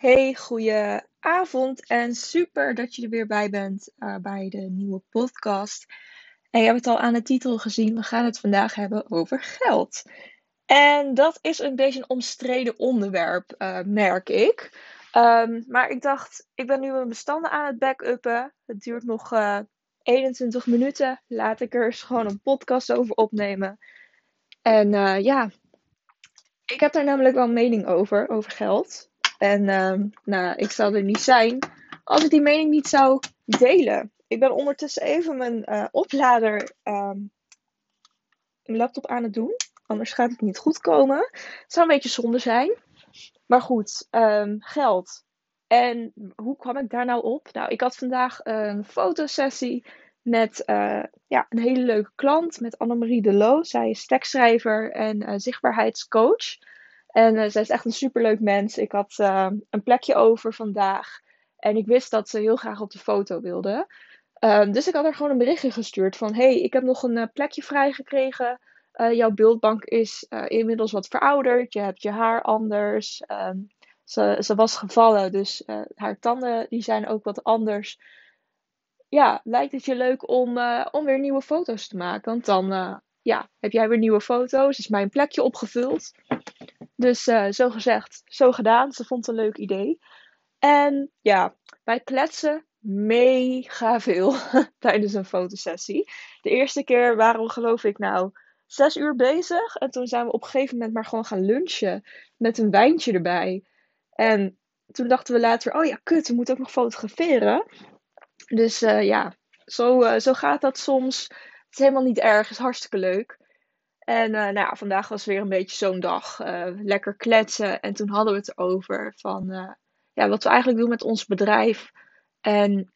Hey, goeie avond en super dat je er weer bij bent uh, bij de nieuwe podcast. En je hebt het al aan de titel gezien, we gaan het vandaag hebben over geld. En dat is een beetje een omstreden onderwerp, uh, merk ik. Um, maar ik dacht, ik ben nu mijn bestanden aan het backuppen. Het duurt nog uh, 21 minuten. Laat ik er eens gewoon een podcast over opnemen. En ja, ik heb daar namelijk wel een mening over, over geld. En uh, nou, ik zou er niet zijn als ik die mening niet zou delen. Ik ben ondertussen even mijn uh, oplader, um, mijn laptop aan het doen. Anders gaat het niet goed komen. Het zou een beetje zonde zijn. Maar goed, um, geld. En hoe kwam ik daar nou op? Nou, ik had vandaag een fotosessie met uh, ja, een hele leuke klant, met Annemarie Delo. Zij is tekstschrijver en uh, zichtbaarheidscoach. En uh, zij is echt een superleuk mens. Ik had uh, een plekje over vandaag. En ik wist dat ze heel graag op de foto wilde. Uh, dus ik had haar gewoon een berichtje gestuurd van... hey, ik heb nog een uh, plekje vrijgekregen. Jouw beeldbank is inmiddels wat verouderd. Je hebt je haar anders. Um, ze, ze was gevallen, dus haar tanden die zijn ook wat anders. Ja, lijkt het je leuk om, om weer nieuwe foto's te maken? Want dan ja, heb jij weer nieuwe foto's. Is mijn plekje opgevuld. Dus uh, zo gezegd, zo gedaan. Ze vond het een leuk idee. En ja, wij kletsen mega veel tijdens een fotosessie. De eerste keer waren we geloof ik nou zes uur bezig. En toen zijn we op een gegeven moment maar gewoon gaan lunchen. Met een wijntje erbij. En toen dachten we later, oh ja, kut, we moeten ook nog fotograferen. Dus uh, ja, zo, uh, zo gaat dat soms. Het is helemaal niet erg, het is hartstikke leuk. En uh, nou ja, vandaag was weer een beetje zo'n dag. Uh, lekker kletsen. En toen hadden we het erover van uh, ja, wat we eigenlijk doen met ons bedrijf. En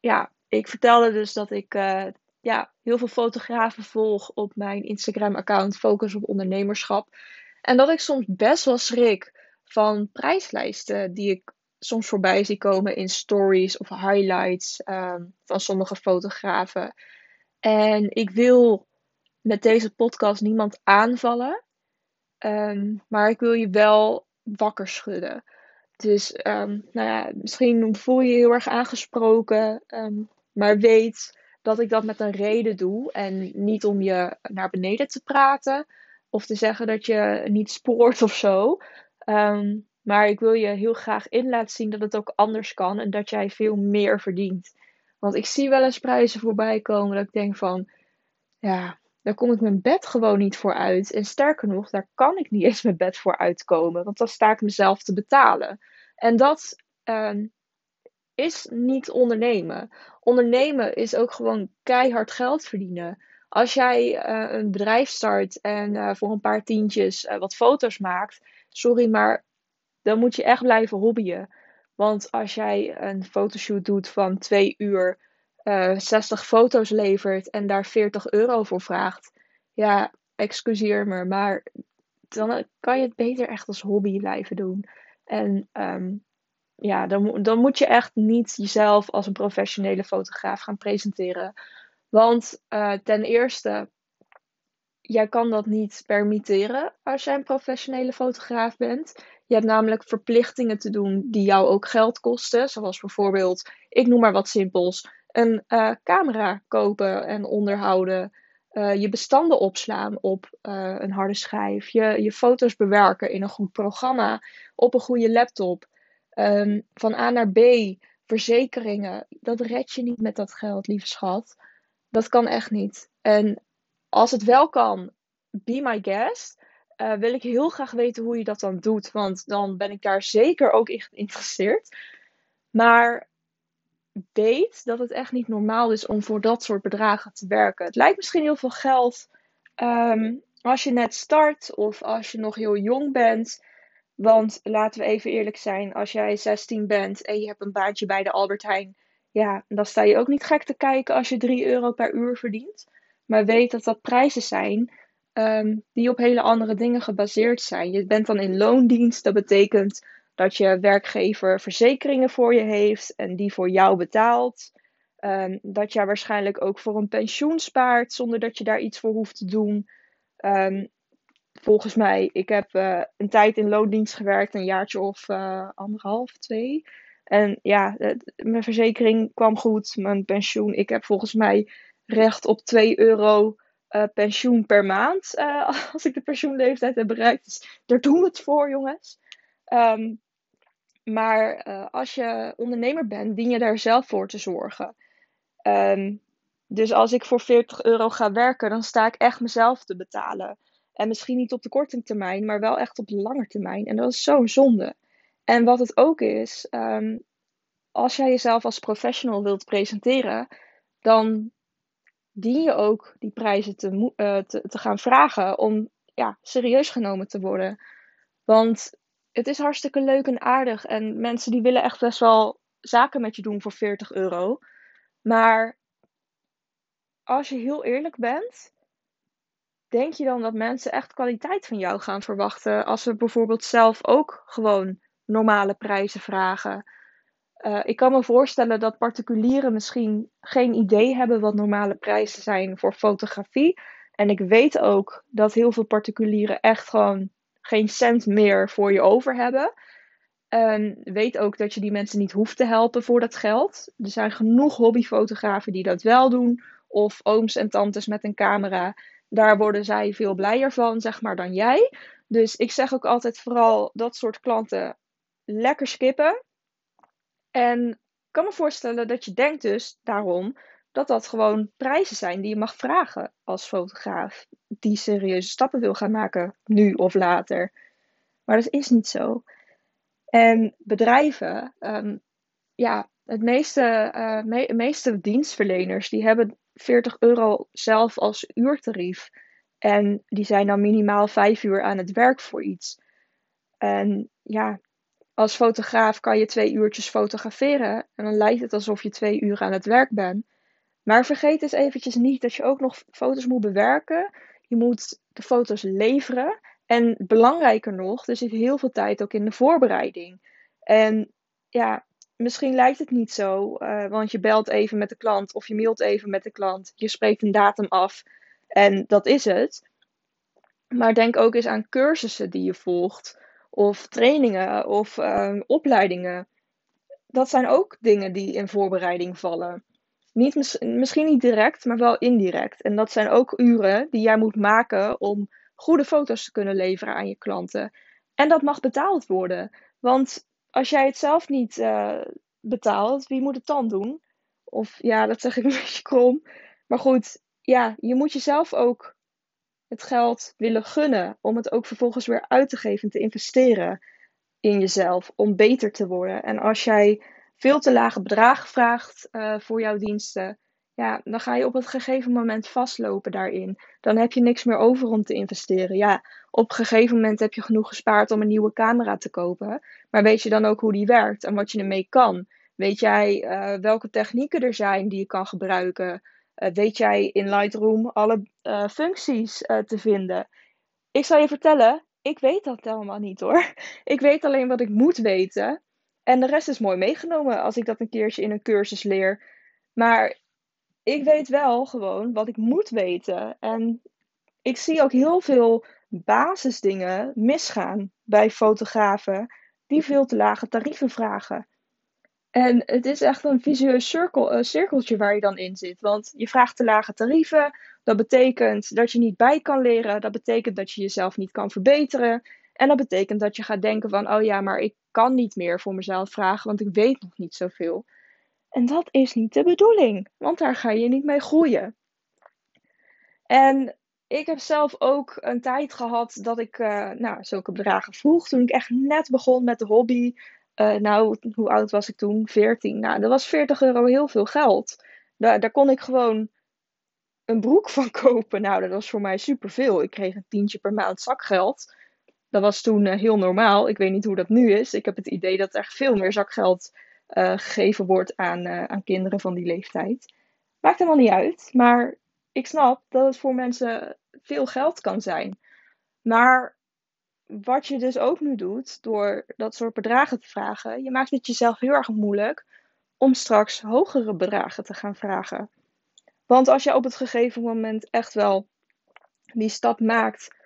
ja, ik vertelde dus dat ik ja, heel veel fotografen volg op mijn Instagram-account Focus op Ondernemerschap. En dat ik soms best wel schrik van prijslijsten die ik soms voorbij zie komen in stories of highlights um, van sommige fotografen. En ik wil met deze podcast niemand aanvallen. Um, maar ik wil je wel wakker schudden. Dus um, nou ja, misschien voel je je heel erg aangesproken. Um, maar weet dat ik dat met een reden doe. En niet om je naar beneden te praten. Of te zeggen dat je niet spoort of zo. maar ik wil je heel graag in laten zien dat het ook anders kan. En dat jij veel meer verdient. Want ik zie wel eens prijzen voorbij komen dat ik denk van... Ja, daar kom ik mijn bed gewoon niet voor uit. En sterker nog, daar kan ik niet eens mijn bed voor uitkomen. Want dan sta ik mezelf te betalen. En dat uh, is niet ondernemen. Ondernemen is ook gewoon keihard geld verdienen. Als jij uh, een bedrijf start en uh, voor een paar tientjes uh, wat foto's maakt, sorry, maar dan moet je echt blijven hobbyen. Want als jij een fotoshoot doet van twee uur uh, eh, 60 foto's levert en daar 40 euro voor vraagt, ja, excuseer me, maar dan kan je het beter echt als hobby blijven doen. En um, ja, dan, dan moet je echt niet jezelf als een professionele fotograaf gaan presenteren. Want uh, ten eerste, jij kan dat niet permitteren als jij een professionele fotograaf bent. Je hebt namelijk verplichtingen te doen die jou ook geld kosten. Zoals bijvoorbeeld, ik noem maar wat simpels, een uh, camera kopen en onderhouden. Uh, je bestanden opslaan op uh, een harde schijf. Je, je foto's bewerken in een goed programma. Op een goede laptop. Um, van A naar B. Verzekeringen. Dat red je niet met dat geld, lieve schat. Dat kan echt niet. En als het wel kan, be my guest. Wil ik heel graag weten hoe je dat dan doet. Want dan ben ik daar zeker ook in geïnteresseerd. Maar weet dat het echt niet normaal is om voor dat soort bedragen te werken. Het lijkt misschien heel veel geld um, als je net start of als je nog heel jong bent. Want laten we even eerlijk zijn, als jij 16 bent en je hebt een baantje bij de Albert Heijn, ja, dan sta je ook niet gek te kijken als je 3 euro per uur verdient. Maar weet dat dat prijzen zijn um, die op hele andere dingen gebaseerd zijn. Je bent dan in loondienst, dat betekent dat je werkgever verzekeringen voor je heeft en die voor jou betaalt. Um, dat je waarschijnlijk ook voor een pensioen spaart zonder dat je daar iets voor hoeft te doen. Um, volgens mij. Ik heb uh, een tijd in loondienst gewerkt, een jaartje of uh, anderhalf, twee. En ja, mijn verzekering kwam goed, mijn pensioen. Ik heb volgens mij recht op 2 euro uh, pensioen per maand als ik de pensioenleeftijd heb bereikt. Dus daar doen we het voor, jongens. Um, maar als je ondernemer bent, dien je daar zelf voor te zorgen. Um, dus als ik voor 40 euro ga werken, dan sta ik echt mezelf te betalen. En misschien niet op de korte termijn, maar wel echt op de lange termijn. En dat is zo'n zonde. En wat het ook is, um, als jij jezelf als professional wilt presenteren, dan dien je ook die prijzen te, te, te gaan vragen om ja, serieus genomen te worden. Want het is hartstikke leuk en aardig. En mensen die willen echt best wel zaken met je doen voor 40 euro. Maar als je heel eerlijk bent, denk je dan dat mensen echt kwaliteit van jou gaan verwachten als ze bijvoorbeeld zelf ook gewoon normale prijzen vragen? Uh, ik kan me voorstellen dat particulieren misschien geen idee hebben wat normale prijzen zijn voor fotografie. En ik weet ook dat heel veel particulieren echt gewoon geen cent meer voor je over hebben. Weet ook dat je die mensen niet hoeft te helpen voor dat geld. Er zijn genoeg hobbyfotografen die dat wel doen of ooms en tantes met een camera. Daar worden zij veel blijer van, zeg maar, dan jij. Dus ik zeg ook altijd vooral dat soort klanten lekker skippen. En ik kan me voorstellen dat je denkt dus daarom dat dat gewoon prijzen zijn die je mag vragen als fotograaf die serieuze stappen wil gaan maken, nu of later. Maar dat is niet zo. En bedrijven, um, ja, het meeste, me meeste dienstverleners, die hebben 40 euro zelf als uurtarief. En die zijn dan minimaal 5 uur aan het werk voor iets. En ja, als fotograaf kan je twee uurtjes fotograferen. En dan lijkt het alsof je twee uur aan het werk bent. Maar vergeet eens eventjes niet dat je ook nog foto's moet bewerken. Je moet de foto's leveren. En belangrijker nog, er zit heel veel tijd ook in de voorbereiding. En ja, misschien lijkt het niet zo, uh, want je belt even met de klant of je mailt even met de klant. Je spreekt een datum af en dat is het. Maar denk ook eens aan cursussen die je volgt, of trainingen of uh, opleidingen. Dat zijn ook dingen die in voorbereiding vallen. Niet, misschien niet direct, maar wel indirect. En dat zijn ook uren die jij moet maken om goede foto's te kunnen leveren aan je klanten. En dat mag betaald worden. Want als jij het zelf niet uh, betaalt, wie moet het dan doen? Of ja, dat zeg ik een beetje krom. Maar goed, ja, je moet jezelf ook het geld willen gunnen om het ook vervolgens weer uit te geven en te investeren in jezelf om beter te worden. En als jij veel te lage bedragen vraagt uh, voor jouw diensten, ja, dan ga je op een gegeven moment vastlopen daarin. Dan heb je niks meer over om te investeren. Ja, op een gegeven moment heb je genoeg gespaard om een nieuwe camera te kopen. Maar weet je dan ook hoe die werkt en wat je ermee kan? Weet jij uh, welke technieken er zijn die je kan gebruiken? Uh, weet jij in Lightroom alle functies te vinden? Ik zal je vertellen, ik weet dat helemaal niet hoor. Ik weet alleen wat ik moet weten. En de rest is mooi meegenomen als ik dat een keertje in een cursus leer. Maar ik weet wel gewoon wat ik moet weten. En ik zie ook heel veel basisdingen misgaan bij fotografen die veel te lage tarieven vragen. En het is echt een visueus uh, cirkeltje waar je dan in zit. Want je vraagt te lage tarieven. Dat betekent dat je niet bij kan leren. Dat betekent dat je jezelf niet kan verbeteren. En dat betekent dat je gaat denken van, oh ja, maar ik kan niet meer voor mezelf vragen, want ik weet nog niet zoveel. En dat is niet de bedoeling, want daar ga je niet mee groeien. En ik heb zelf ook een tijd gehad dat ik uh, nou, zulke bedragen vroeg. Toen ik echt net begon met de hobby. Uh, nou, hoe oud was ik toen? 14. Nou, dat was 40 euro heel veel geld. Daar, daar kon ik gewoon een broek van kopen. Nou, dat was voor mij superveel. Ik kreeg een tientje per maand zakgeld. Dat was toen uh, heel normaal. Ik weet niet hoe dat nu is. Ik heb het idee dat er veel meer zakgeld uh, gegeven wordt aan, uh, aan kinderen van die leeftijd. Maakt helemaal niet uit. Maar ik snap dat het voor mensen veel geld kan zijn. Maar wat je dus ook nu doet door dat soort bedragen te vragen, je maakt het jezelf heel erg moeilijk om straks hogere bedragen te gaan vragen. Want als je op het gegeven moment echt wel die stap maakt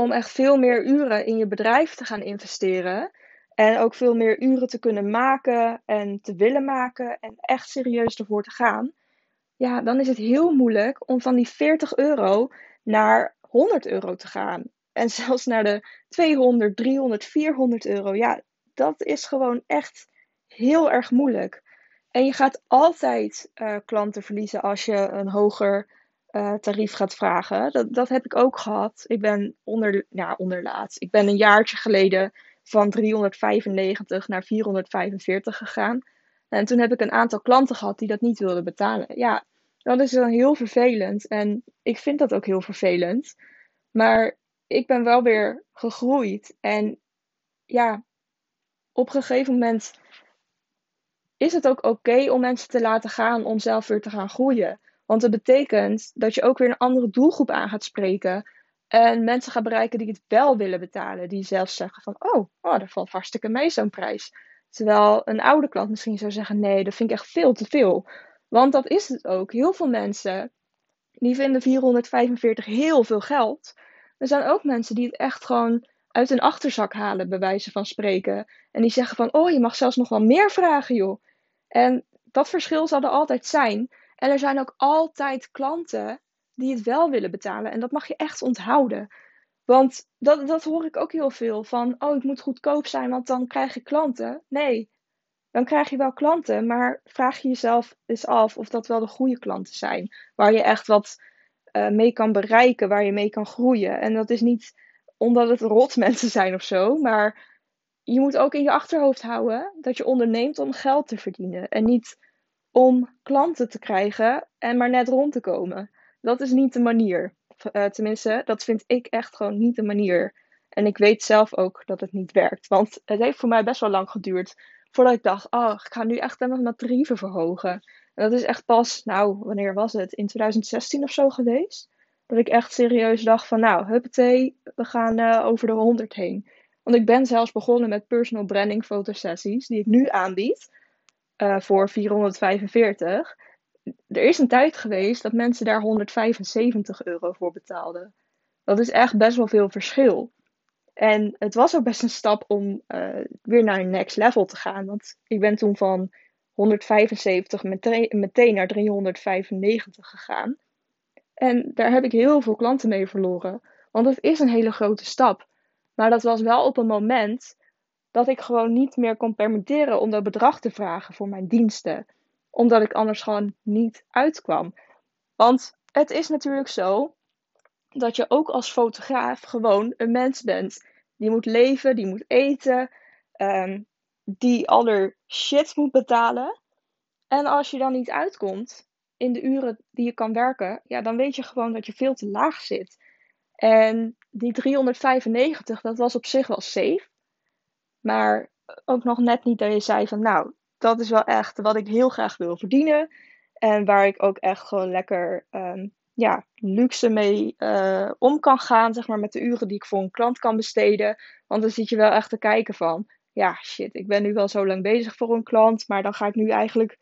om echt veel meer uren in je bedrijf te gaan investeren. En ook veel meer uren te kunnen maken en te willen maken en echt serieus ervoor te gaan. Ja, dan is het heel moeilijk om van die 40 euro naar 100 euro te gaan. En zelfs naar de 200, 300, 400 euro. Ja, dat is gewoon echt heel erg moeilijk. En je gaat altijd uh, klanten verliezen als je een hoger uh, tarief gaat vragen. Dat, dat heb ik ook gehad. Ik ben onder, ja, onderlaat. Ik ben een jaartje geleden van 395 naar 445 gegaan. En toen heb ik een aantal klanten gehad die dat niet wilden betalen. Ja, dat is dan heel vervelend. En ik vind dat ook heel vervelend. Maar ik ben wel weer gegroeid. En ja, op een gegeven moment is het ook oké om mensen te laten gaan om zelf weer te gaan groeien. Want dat betekent dat je ook weer een andere doelgroep aan gaat spreken. En mensen gaat bereiken die het wel willen betalen. Die zelfs zeggen van, oh, oh dat valt hartstikke mee zo'n prijs. Terwijl een oude klant misschien zou zeggen, nee, dat vind ik echt veel te veel. Want dat is het ook. Heel veel mensen, die vinden 445 heel veel geld. Er zijn ook mensen die het echt gewoon uit hun achterzak halen, bij wijze van spreken. En die zeggen van, oh, je mag zelfs nog wel meer vragen, joh. En dat verschil zal er altijd zijn. En er zijn ook altijd klanten die het wel willen betalen. En dat mag je echt onthouden. Want dat, dat hoor ik ook heel veel van, oh, ik moet goedkoop zijn, want dan krijg ik klanten. Nee, dan krijg je wel klanten, maar vraag je jezelf eens af of dat wel de goede klanten zijn. Waar je echt wat uh, mee kan bereiken, waar je mee kan groeien. En dat is niet omdat het rot mensen zijn of zo, maar je moet ook in je achterhoofd houden dat je onderneemt om geld te verdienen. En niet om klanten te krijgen en maar net rond te komen. Dat is niet de manier. Uh, tenminste, dat vind ik echt gewoon niet de manier. En ik weet zelf ook dat het niet werkt. Want het heeft voor mij best wel lang geduurd voordat ik dacht, oh, ik ga nu echt mijn tarieven verhogen. En dat is echt pas, nou, wanneer was het? In 2016 of zo geweest. Dat ik echt serieus dacht van, nou, huppatee, we gaan uh, over de 100 heen. Want ik ben zelfs begonnen met personal branding fotosessies, die ik nu aanbied uh, voor 445. Er is een tijd geweest dat mensen daar 175 euro voor betaalden. Dat is echt best wel veel verschil. En het was ook best een stap om uh, weer naar een next level te gaan. Want ik ben toen van 175 meteen, meteen naar 395 gegaan. En daar heb ik heel veel klanten mee verloren. Want het is een hele grote stap. Maar dat was wel op een moment dat ik gewoon niet meer kon permitteren om dat bedrag te vragen voor mijn diensten. Omdat ik anders gewoon niet uitkwam. Want het is natuurlijk zo dat je ook als fotograaf gewoon een mens bent. Die moet leven, die moet eten, um, die aller shit moet betalen. En als je dan niet uitkomt in de uren die je kan werken, ja, dan weet je gewoon dat je veel te laag zit. En die 395, dat was op zich wel safe. Maar ook nog net niet dat je zei van nou, dat is wel echt wat ik heel graag wil verdienen. En waar ik ook echt gewoon lekker um, ja, luxe mee uh, om kan gaan, zeg maar, met de uren die ik voor een klant kan besteden. Want dan zit je wel echt te kijken van, ja, shit, ik ben nu wel zo lang bezig voor een klant, maar dan ga ik nu eigenlijk,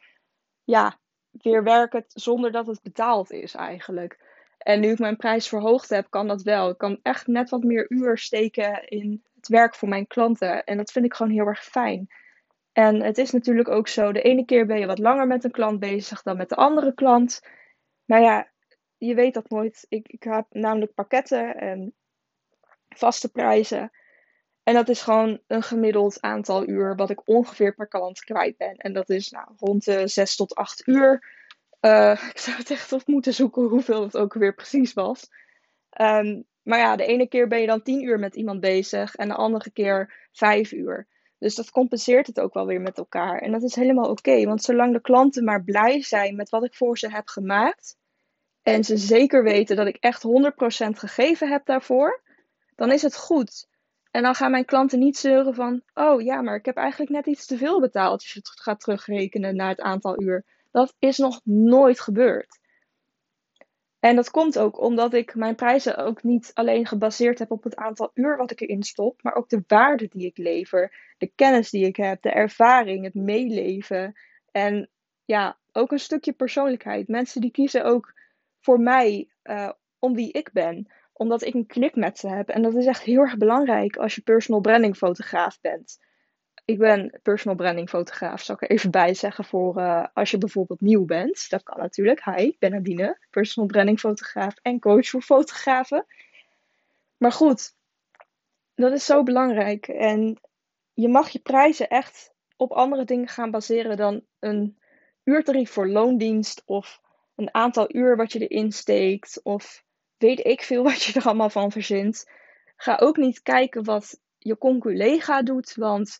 ja, weer werken zonder dat het betaald is eigenlijk. En nu ik mijn prijs verhoogd heb, kan dat wel. Ik kan echt net wat meer uur steken in het werk voor mijn klanten. En dat vind ik gewoon heel erg fijn. En het is natuurlijk ook zo, de ene keer ben je wat langer met een klant bezig dan met de andere klant. Maar ja, je weet dat nooit. Ik, ik heb namelijk pakketten en vaste prijzen. En dat is gewoon een gemiddeld aantal uur wat ik ongeveer per klant kwijt ben. En dat is nou, rond de 6 tot 8 uur. Uh, ik zou het echt op moeten zoeken hoeveel het ook weer precies was. Um, maar ja, de ene keer ben je dan 10 uur met iemand bezig en de andere keer 5 uur. Dus dat compenseert het ook wel weer met elkaar. En dat is helemaal oké, want zolang de klanten maar blij zijn met wat ik voor ze heb gemaakt, en ze zeker weten dat ik echt 100% gegeven heb daarvoor, dan is het goed. En dan gaan mijn klanten niet zeuren van, oh ja, maar ik heb eigenlijk net iets te veel betaald als je het gaat terugrekenen naar het aantal uur. Dat is nog nooit gebeurd. En dat komt ook omdat ik mijn prijzen ook niet alleen gebaseerd heb op het aantal uur wat ik erin stop, maar ook de waarde die ik lever, de kennis die ik heb, de ervaring, het meeleven en ja, ook een stukje persoonlijkheid. Mensen die kiezen ook voor mij uh, om wie ik ben, omdat ik een klik met ze heb. En dat is echt heel erg belangrijk als je personal branding fotograaf bent. Ik ben personal branding fotograaf, zal ik er even bij zeggen voor uh, als je bijvoorbeeld nieuw bent. Dat kan natuurlijk. Hi, ik ben Nadine, personal branding fotograaf en coach voor fotografen. Maar goed, dat is zo belangrijk. En je mag je prijzen echt op andere dingen gaan baseren dan een uurtarief voor loondienst of een aantal uur wat je erin steekt of weet ik veel wat je er allemaal van verzint. Ga ook niet kijken wat je conculega doet, want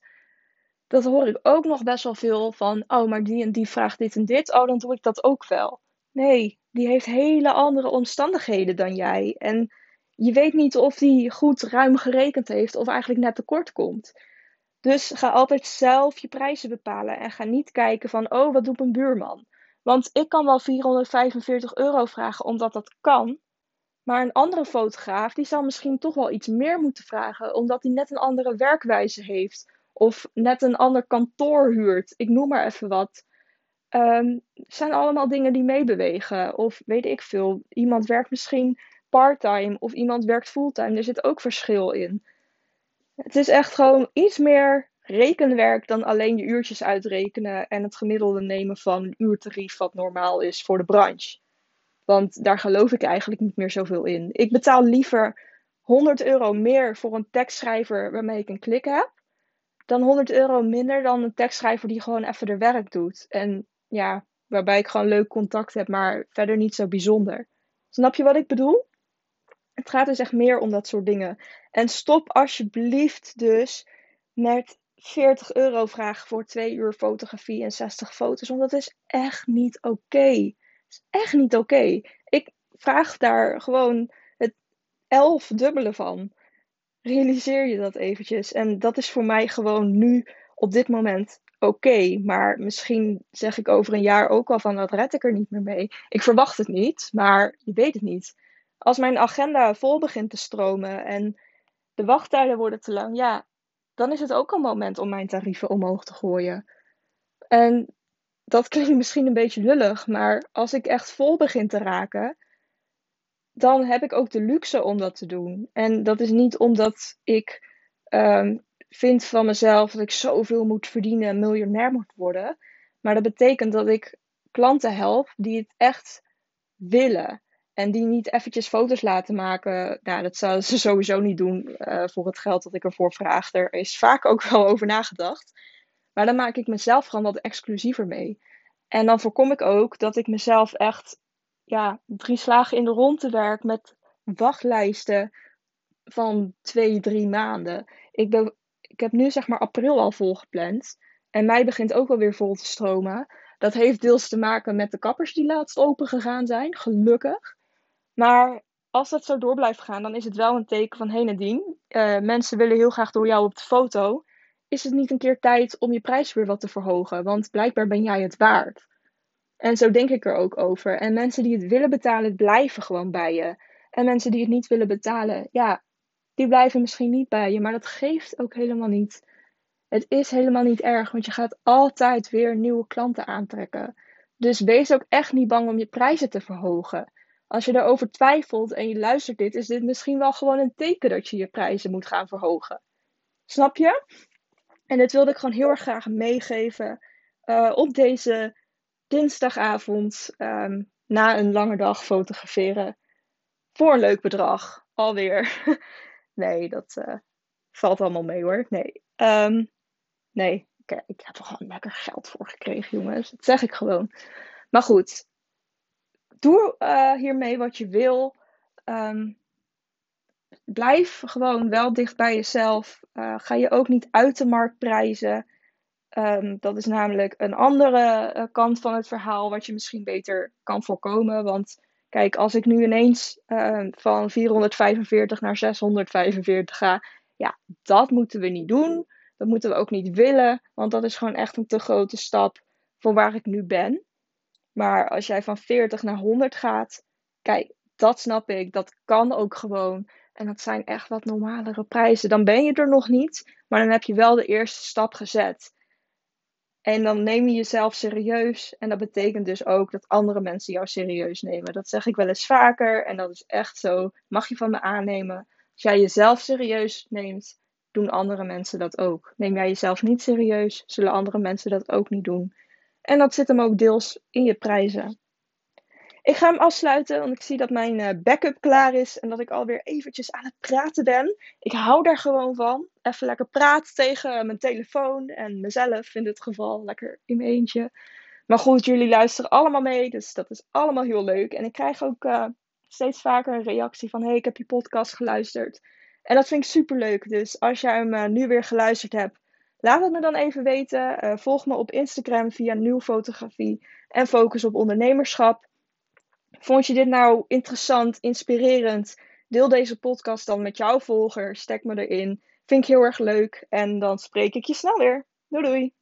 dat hoor ik ook nog best wel veel van. Oh, maar die en die vraagt dit en dit. Oh, dan doe ik dat ook wel. Nee, die heeft hele andere omstandigheden dan jij. En je weet niet of die goed ruim gerekend heeft of eigenlijk net tekort komt. Dus ga altijd zelf je prijzen bepalen en ga niet kijken van, oh, wat doet een buurman? Want ik kan wel 445 euro vragen omdat dat kan. Maar een andere fotograaf, die zal misschien toch wel iets meer moeten vragen, omdat hij net een andere werkwijze heeft. Of net een ander kantoor huurt. Ik noem maar even wat. Um, zijn allemaal dingen die meebewegen. Of weet ik veel. Iemand werkt misschien parttime of iemand werkt fulltime. Er zit ook verschil in. Het is echt gewoon iets meer rekenwerk dan alleen je uurtjes uitrekenen en het gemiddelde nemen van een uurtarief wat normaal is voor de branche. Want daar geloof ik eigenlijk niet meer zoveel in. Ik betaal liever 100 euro meer voor een tekstschrijver waarmee ik een klik heb, dan 100 euro minder dan een tekstschrijver die gewoon even de werk doet. En ja, waarbij ik gewoon leuk contact heb, maar verder niet zo bijzonder. Snap je wat ik bedoel? Het gaat dus echt meer om dat soort dingen. En stop alsjeblieft dus met 40 euro vragen voor 2 uur fotografie en 60 foto's. Want dat is echt niet oké. is echt niet oké. Ik vraag daar gewoon het elf dubbele van. Realiseer je dat eventjes. En dat is voor mij gewoon nu op dit moment oké. Maar misschien zeg ik over een jaar ook al van dat red ik er niet meer mee. Ik verwacht het niet, maar je weet het niet als mijn agenda vol begint te stromen en de wachttijden worden te lang, ja, dan is het ook een moment om mijn tarieven omhoog te gooien. En dat klinkt misschien een beetje lullig, maar als ik echt vol begin te raken, dan heb ik ook de luxe om dat te doen. En dat is niet omdat ik um, vind van mezelf dat ik zoveel moet verdienen en miljonair moet worden. Maar dat betekent dat ik klanten help die het echt willen. En die niet eventjes foto's laten maken. Nou, dat zouden ze sowieso niet doen uh, voor het geld dat ik ervoor vraag. Er is vaak ook wel over nagedacht. Maar dan maak ik mezelf gewoon wat exclusiever mee. En dan voorkom ik ook dat ik mezelf echt ja, drie slagen in de ronde werk met wachtlijsten van twee, drie maanden. Ik, ben, ik heb nu zeg maar april al volgepland. En mei begint ook alweer vol te stromen. Dat heeft deels te maken met de kappers die laatst open gegaan zijn, gelukkig. Maar als dat zo door blijft gaan, dan is het wel een teken van: hé hey Nadine, uh, mensen willen heel graag door jou op de foto. Is het niet een keer tijd om je prijs weer wat te verhogen? Want blijkbaar ben jij het waard. En zo denk ik er ook over. En mensen die het willen betalen, blijven gewoon bij je. En mensen die het niet willen betalen, ja, die blijven misschien niet bij je. Maar dat geeft ook helemaal niet. Het is helemaal niet erg, want je gaat altijd weer nieuwe klanten aantrekken. Dus wees ook echt niet bang om je prijzen te verhogen. Als je daarover twijfelt en je luistert dit, is dit misschien wel gewoon een teken dat je je prijzen moet gaan verhogen. Snap je? En dit wilde ik gewoon heel erg graag meegeven uh, op deze dinsdagavond um, na een lange dag fotograferen. Voor een leuk bedrag. Alweer. nee, dat uh, valt allemaal mee hoor. Nee. Um, nee, ik, ik heb er gewoon lekker geld voor gekregen, jongens. Dat zeg ik gewoon. Maar goed, doe uh, hiermee wat je wil. Um, blijf gewoon wel dicht bij jezelf. Ga je ook niet uit de markt prijzen. Um, dat is namelijk een andere uh, kant van het verhaal, wat je misschien beter kan voorkomen. Want kijk, als ik nu ineens uh, van 445 naar 645 ga, ja, dat moeten we niet doen. Dat moeten we ook niet willen, want dat is gewoon echt een te grote stap voor waar ik nu ben. Maar als jij van 40 naar 100 gaat, kijk, dat snap ik. Dat kan ook gewoon. En dat zijn echt wat normalere prijzen. Dan ben je er nog niet, maar dan heb je wel de eerste stap gezet. En dan neem je jezelf serieus. En dat betekent dus ook dat andere mensen jou serieus nemen. Dat zeg ik wel eens vaker. En dat is echt zo. Mag je van me aannemen. Als jij jezelf serieus neemt, doen andere mensen dat ook. Neem jij jezelf niet serieus, zullen andere mensen dat ook niet doen. En dat zit hem ook deels in je prijzen. Ik ga hem afsluiten, want ik zie dat mijn eh, backup klaar is en dat ik alweer eventjes aan het praten ben. Ik hou daar gewoon van. Even lekker praten tegen mijn telefoon en mezelf in dit geval. Lekker in mijn eentje. Maar goed, jullie luisteren allemaal mee, dus dat is allemaal heel leuk. En ik krijg ook uh, steeds vaker een reactie van: hey, ik heb je podcast geluisterd. En dat vind ik super leuk. Dus als jij hem nu weer geluisterd hebt, laat het me dan even weten. Volg me op Instagram via Nieuw Fotografie en Focus op Ondernemerschap. Vond je dit nou interessant, inspirerend? Deel deze podcast dan met jouw volgers. Stek me erin. Vind ik heel erg leuk. En dan spreek ik je snel weer. Doei doei.